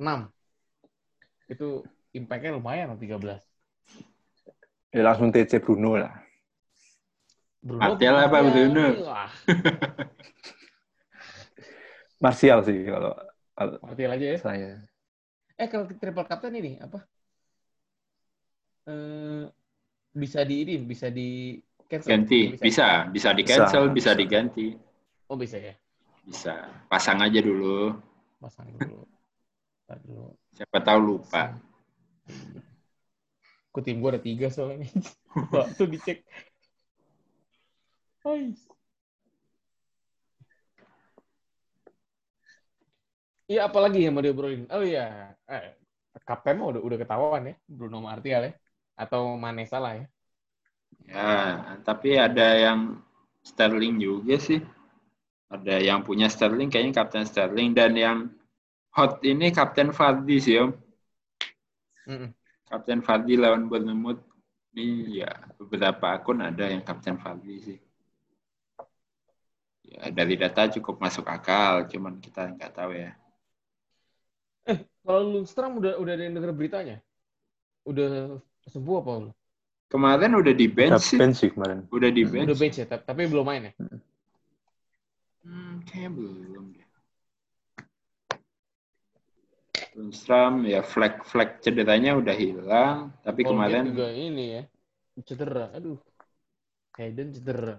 enam itu impactnya lumayan loh 13 Ya langsung TC Bruno lah. Bruno Martial apa. Bruno? [LAUGHS] Martial sih kalau, kalau Martial aja ya saya. eh kalau triple captain ini apa eh bisa di ini bisa di cancel Ganti, ya? bisa, bisa di cancel, Bisa, bisa, bisa. diganti. oh bisa ya Bisa. Pasang aja dulu. pasang dulu dulu Siapa tahu lupa. Ku tim gue ada tiga soalnya. [LAUGHS] Waktu dicek. Hai. Iya, apalagi yang mau diobrolin? Oh iya, eh, kapten mah udah udah ketahuan ya, Bruno Martial ya, atau Mane salah ya? Ya, tapi ada yang Sterling juga sih. Ada yang punya Sterling, kayaknya Kapten Sterling. Dan yang hot ini Kapten Vardy sih, Om. Mm-mm. Kapten Vardy lawan Bournemouth. Ini ya beberapa akun ada yang Kapten Vardy sih. Ya, dari data cukup masuk akal, cuman kita nggak tahu ya. Kalau Lundstrom udah udah ada yang denger beritanya? Udah sembuh apa belum? Kemarin udah di bench sih. bench sih kemarin. Udah di bench. Udah bench ya, tapi, tapi belum main ya? Hmm, kayaknya belum deh. Lundstrom ya flag-flag cederanya udah hilang, tapi Holgate kemarin juga ini ya, cedera. Aduh, Hayden cedera.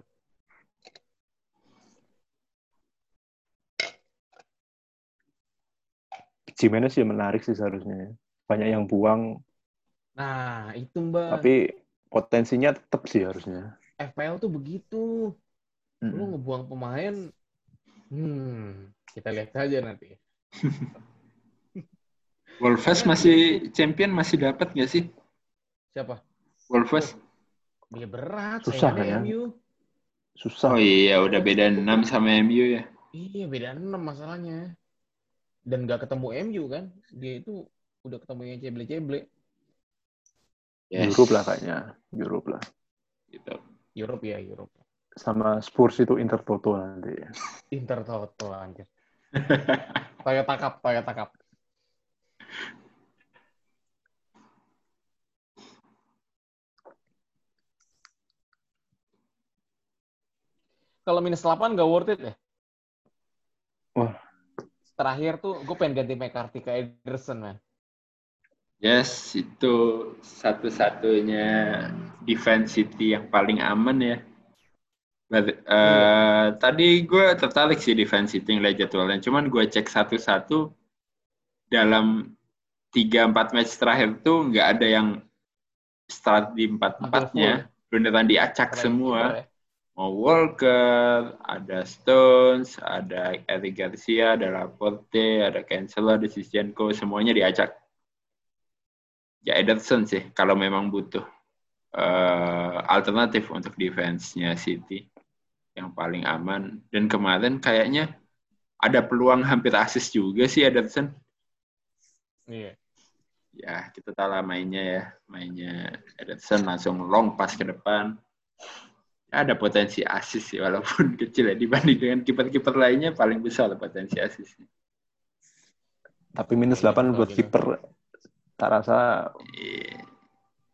Jimenez sih menarik sih seharusnya. Banyak yang buang, Nah, itu Mbak. tapi potensinya tetap sih harusnya. FPL tuh begitu. Lu Mm. ngebuang pemain, hmm, kita lihat saja nanti. [LAUGHS] Wolves masih champion masih dapat nggak sih? Siapa? Wolves. Dia berat, Susah saingannya ya. MU. Susah. Oh iya, udah beda 6 sama MU ya. Iya, beda 6 masalahnya. Dan gak ketemu MU kan. Dia itu udah ketemu yang ceble-ceble. Yes. Europe lah kayaknya. Europe lah. Gitu. Europe ya, Europe. Sama Spurs itu Inter Toto nanti. Inter Toto anjir. Toyota Cup, Toyota Cup. Kalau minus 8 gak worth it ya? Wah. Terakhir tuh gue pengen ganti McCarthy ke Ederson, man. Yes, itu satu-satunya defense City yang paling aman ya. But, eh, Tadi gue tertarik sih defense City ngeliat jadwalnya. Cuman gue cek satu-satu dalam 3-4 match terakhir tuh nggak ada yang start di empat-empatnya. Beneran diacak Selain semua. ya. Mau Walker, ada Stones, ada Eric Garcia, ada Laporte, ada Cancelo, ada Sisienko, semuanya diacak. Ya Ederson sih, kalau memang butuh eh, alternatif untuk defense-nya City yang paling aman. Dan kemarin kayaknya ada peluang hampir assist juga sih Ederson. Iya. Ya, kita tahu lah mainnya ya. Mainnya Ederson langsung long pass ke depan. Ya, ada potensi assist sih, walaupun [LAUGHS] kecil ya. Dibanding dengan kiper-kiper lainnya, paling besar lah potensi assistnya. Tapi minus Iya, 8 buat gitu. kiper tak rasa Iya,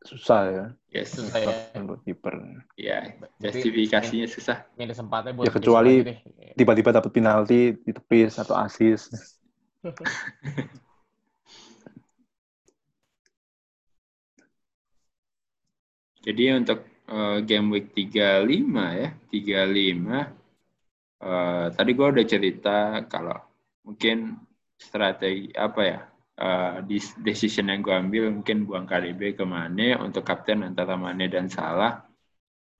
susah ya. Yes, Susah ya. Buat kiper. ya, Berarti justifikasinya susah. Minus empatnya buat Ya, kecuali-. Tiba-tiba dapat penalti, ditepis atau assist. [LAUGHS] Jadi untuk eh, game week 35 ya, 35 uh, tadi gue udah cerita kalau mungkin strategi apa ya uh, decision yang gue ambil mungkin buang KDB ke Mane untuk kapten antara Mane dan Salah.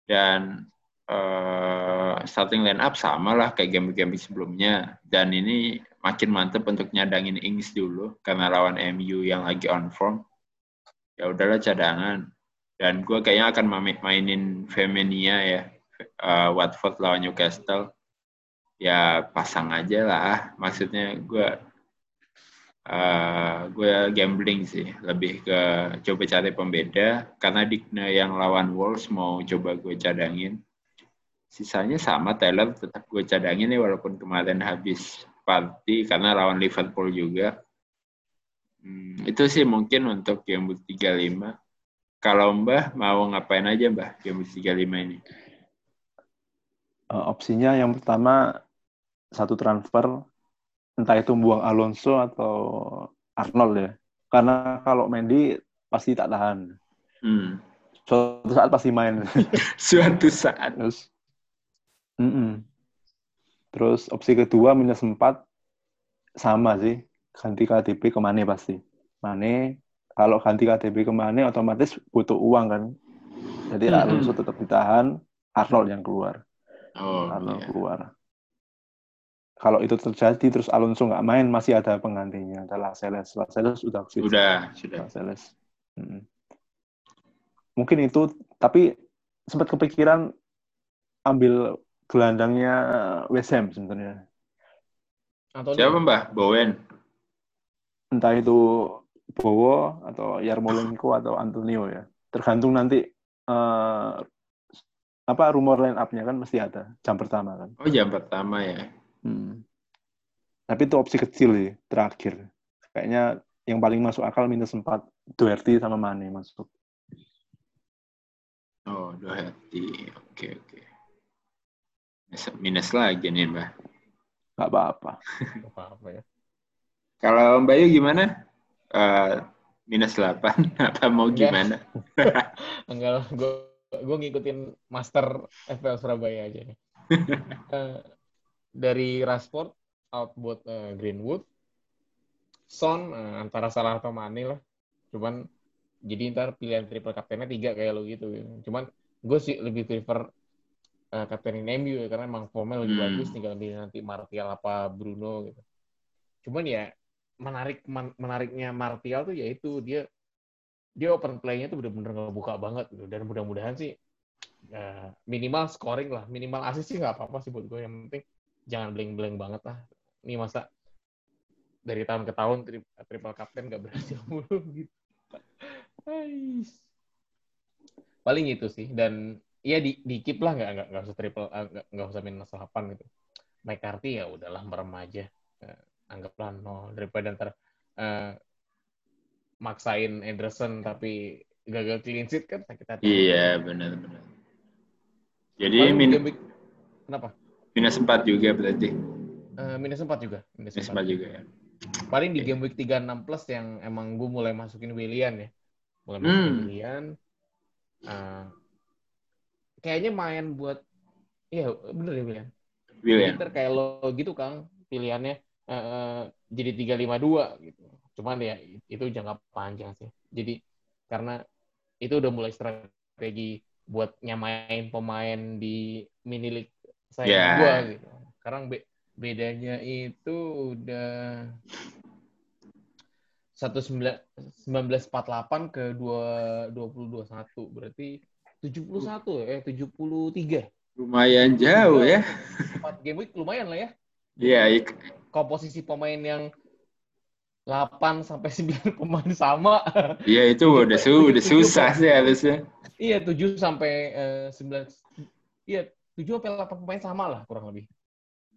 Dan uh, starting line up sama lah kayak game-game sebelumnya. Dan ini makin mantep untuk nyadangin Ings dulu karena lawan MU yang lagi on form. Ya udahlah cadangan. Dan gue kayaknya akan mainin Femenia ya. Uh, Watford lawan Newcastle. Ya pasang aja lah. Maksudnya gue uh, gue gambling sih lebih ke coba cari pembeda. Karena Digne yang lawan Wolves mau coba gue cadangin. Sisanya sama Taylor tetap gue cadangin nih walaupun kemarin habis party karena lawan Liverpool juga. Hmm, itu sih mungkin untuk game 35 kalau Mbah mau ngapain aja Mbah game 35 ini? Uh, opsinya yang pertama satu transfer entah itu buang Alonso atau Arnold ya. Karena kalau Mendy pasti tak tahan. Hmm. Suatu saat pasti main. [LAUGHS] Suatu saat. Terus, mm -mm. Terus opsi kedua minus 4 sama sih. Ganti KDP ke Mane pasti. Mane kalau ganti KTP ke mana otomatis butuh uang kan. Jadi hmm. Alonso tetap ditahan, Arnold yang keluar. Oh, Arnold iya. keluar. Kalau itu terjadi terus Alonso nggak main masih ada penggantinya adalah Seles. Seles sudah sudah sudah. Seles. Hmm. Mungkin itu tapi sempat kepikiran ambil gelandangnya West Ham sebenarnya. Siapa Mbah? Bowen. Entah itu Bowo atau Yarmolenko atau Antonio ya. Tergantung nanti uh, apa rumor line up-nya kan mesti ada jam pertama kan. Oh jam pertama ya. Hmm. Tapi itu opsi kecil sih terakhir. Kayaknya yang paling masuk akal minus 4 Doherty sama Mane masuk. Oh Doherty, oke okay, oke. Okay. Minus, minus lagi nih Mbak. Gak apa-apa. Apa-apa ya. Kalau Mbak Yu gimana? uh, minus 8 [LAUGHS] apa mau gimana? [LAUGHS] Enggak lah, gue gue ngikutin master FPL Surabaya aja nih. uh, [LAUGHS] dari Rashford out buat uh, Greenwood, Son uh, antara salah atau Mane lah. Cuman jadi ntar pilihan triple kaptennya tiga kayak lo gitu. Cuman gue sih lebih prefer uh, kaptenin MU ya karena emang formnya lebih hmm. bagus tinggal milih nanti Martial apa Bruno gitu. Cuman ya menarik man, menariknya Martial tuh yaitu dia dia open play-nya tuh bener-bener ngebuka banget gitu. dan mudah-mudahan sih uh, minimal scoring lah minimal assist sih nggak apa-apa sih buat gue yang penting jangan blank-blank banget lah ini masa dari tahun ke tahun tri triple captain nggak berhasil [LAUGHS] mulu gitu paling itu sih dan iya di, di keep lah nggak nggak usah triple eh, nggak nggak usah minus 8 gitu McCarthy ya udahlah merem aja eh, anggaplah nol daripada ntar uh, maksain Ederson tapi gagal clean sheet kan sakit hati. Iya benar benar. Jadi min kenapa? Minus empat juga berarti. Uh, minus empat juga. Minus empat juga ya. Paling di game week tiga enam plus yang emang gue mulai masukin Willian ya. Mulai masukin hmm. Willian. Uh, kayaknya main buat iya bener ya Willian. Willian. Ntar kayak lo gitu Kang pilihannya uh, jadi 352 gitu. Cuman ya itu jangka panjang sih. Jadi karena itu udah mulai strategi buat nyamain pemain di mini league saya yeah. gua gitu. Sekarang be bedanya itu udah satu sembilan belas empat delapan ke dua dua puluh dua satu berarti tujuh puluh satu eh tujuh puluh tiga lumayan jauh ya empat game week lumayan lah ya iya yeah, komposisi pemain yang 8 sampai 9 [LAUGHS] pemain sama. Iya, itu udah su udah susah sih harusnya. Iya, 7 sampai uh, 9 Iya, 7 sampai 8 pemain sama lah kurang lebih.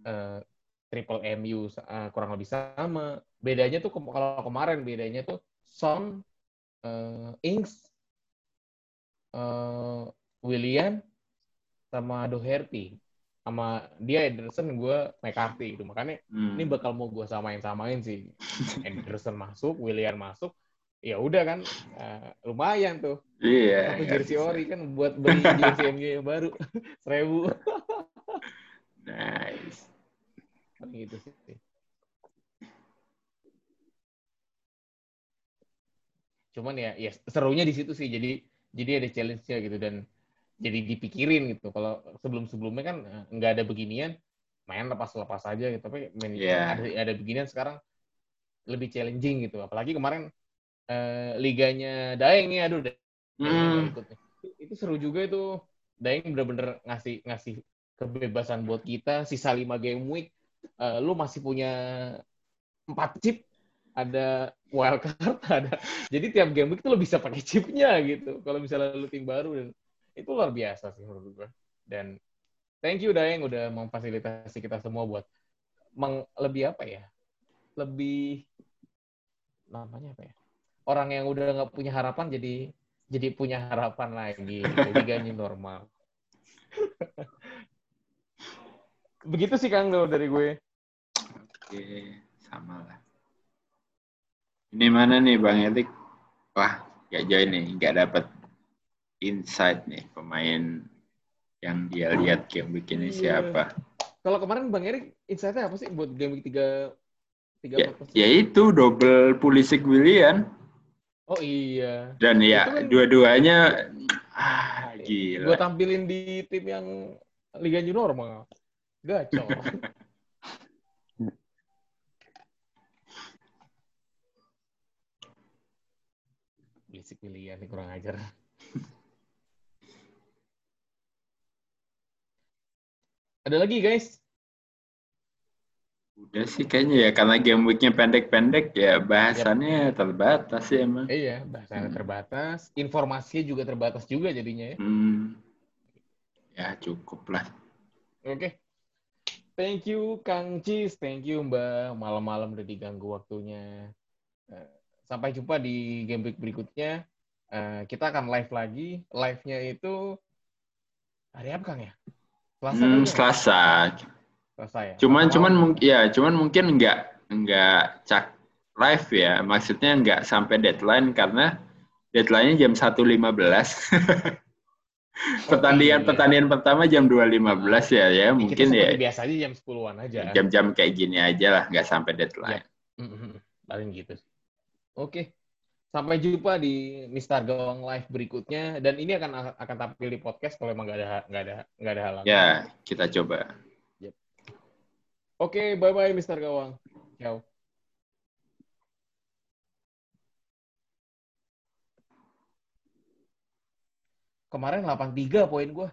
Uh, triple MU uh, kurang lebih sama. Bedanya tuh kalau kemarin bedanya tuh Son, uh, Ings, uh, William, sama Doherty sama dia Ederson gue McCarthy gitu makanya hmm. ini bakal mau gue samain samain sih [LAUGHS] Ederson masuk William masuk ya udah kan uh, lumayan tuh iya satu jersey ori kan buat beli jersey MU yang baru [LAUGHS] seribu Nice. Gitu sih. Cuman ya, ya serunya di situ sih. Jadi jadi ada challenge-nya gitu dan jadi dipikirin gitu. Kalau sebelum-sebelumnya kan eh, nggak ada beginian, main lepas-lepas aja gitu. Tapi main Yeah. ada ada beginian sekarang lebih challenging gitu. Apalagi kemarin eh, liganya Daeng nih, aduh Daeng Hmm. ikut. Itu- Itu seru juga itu. Daeng bener-bener ngasih ngasih kebebasan buat kita. Sisa 5 game week, eh, lu masih punya 4 chip, ada wildcard, [LAUGHS] ada. Jadi tiap game week tuh lo bisa pakai chipnya gitu. Kalau misalnya lu tim baru dan itu luar biasa sih menurut gue. Dan thank you Daeng udah memfasilitasi kita semua buat meng, lebih apa ya? Lebih namanya apa ya? Orang yang udah nggak punya harapan jadi jadi punya harapan lagi. Liganya normal. [LAUGHS] Begitu sih Kang kalau dari gue. Oke, sama lah. Ini mana nih Bang Elik? Wah, gak jauh nih, nggak dapat insight nih pemain yang dia lihat game week ini Iya. siapa. Kalau kemarin Bang Erik, insight-nya apa sih buat game week 3 3 Ya, ya itu double Pulisic Willian Oh iya. dan ya kan- dua-duanya ah Gue gila. tampilin di tim yang Liga Junior normal. Gacor. [LAUGHS] Berisik pilihan nih kurang ajar. Ada lagi guys? Udah sih kayaknya ya karena game weeknya pendek-pendek ya bahasannya terbatas sih emang. Iya, bahasanya Hmm. terbatas, informasinya juga terbatas juga jadinya ya. Hmm. Ya cukup lah. Oke. Thank you Kang Cis, thank you Mbak. Malam-malam udah diganggu waktunya. Eh, Sampai jumpa di game week berikutnya. Eh, Kita akan live lagi. Live-nya itu hari apa Kang ya? Selasa Hmm, ya? Selasa. Selasa ya. Cuman Malam. cuman mungkin ya cuman mungkin nggak nggak cak live ya. Maksudnya nggak sampai deadline karena deadline-nya jam 1.15. [LAUGHS] pertandingan iya. pertandingan pertama jam 2.15 ya ya Ya, mungkin kita ya seperti biasa aja jam 10-an aja. jam-jam kayak gini aja lah nggak sampai deadline. Mhm, Paling gitu. Oke. Sampai jumpa di Mister Gawang Live berikutnya dan ini akan akan tampil di podcast kalau emang nggak ada nggak ada nggak ada halangan. Ya kita coba. Oke, bye bye Mister Gawang. Ciao. Kemarin 83 poin gua.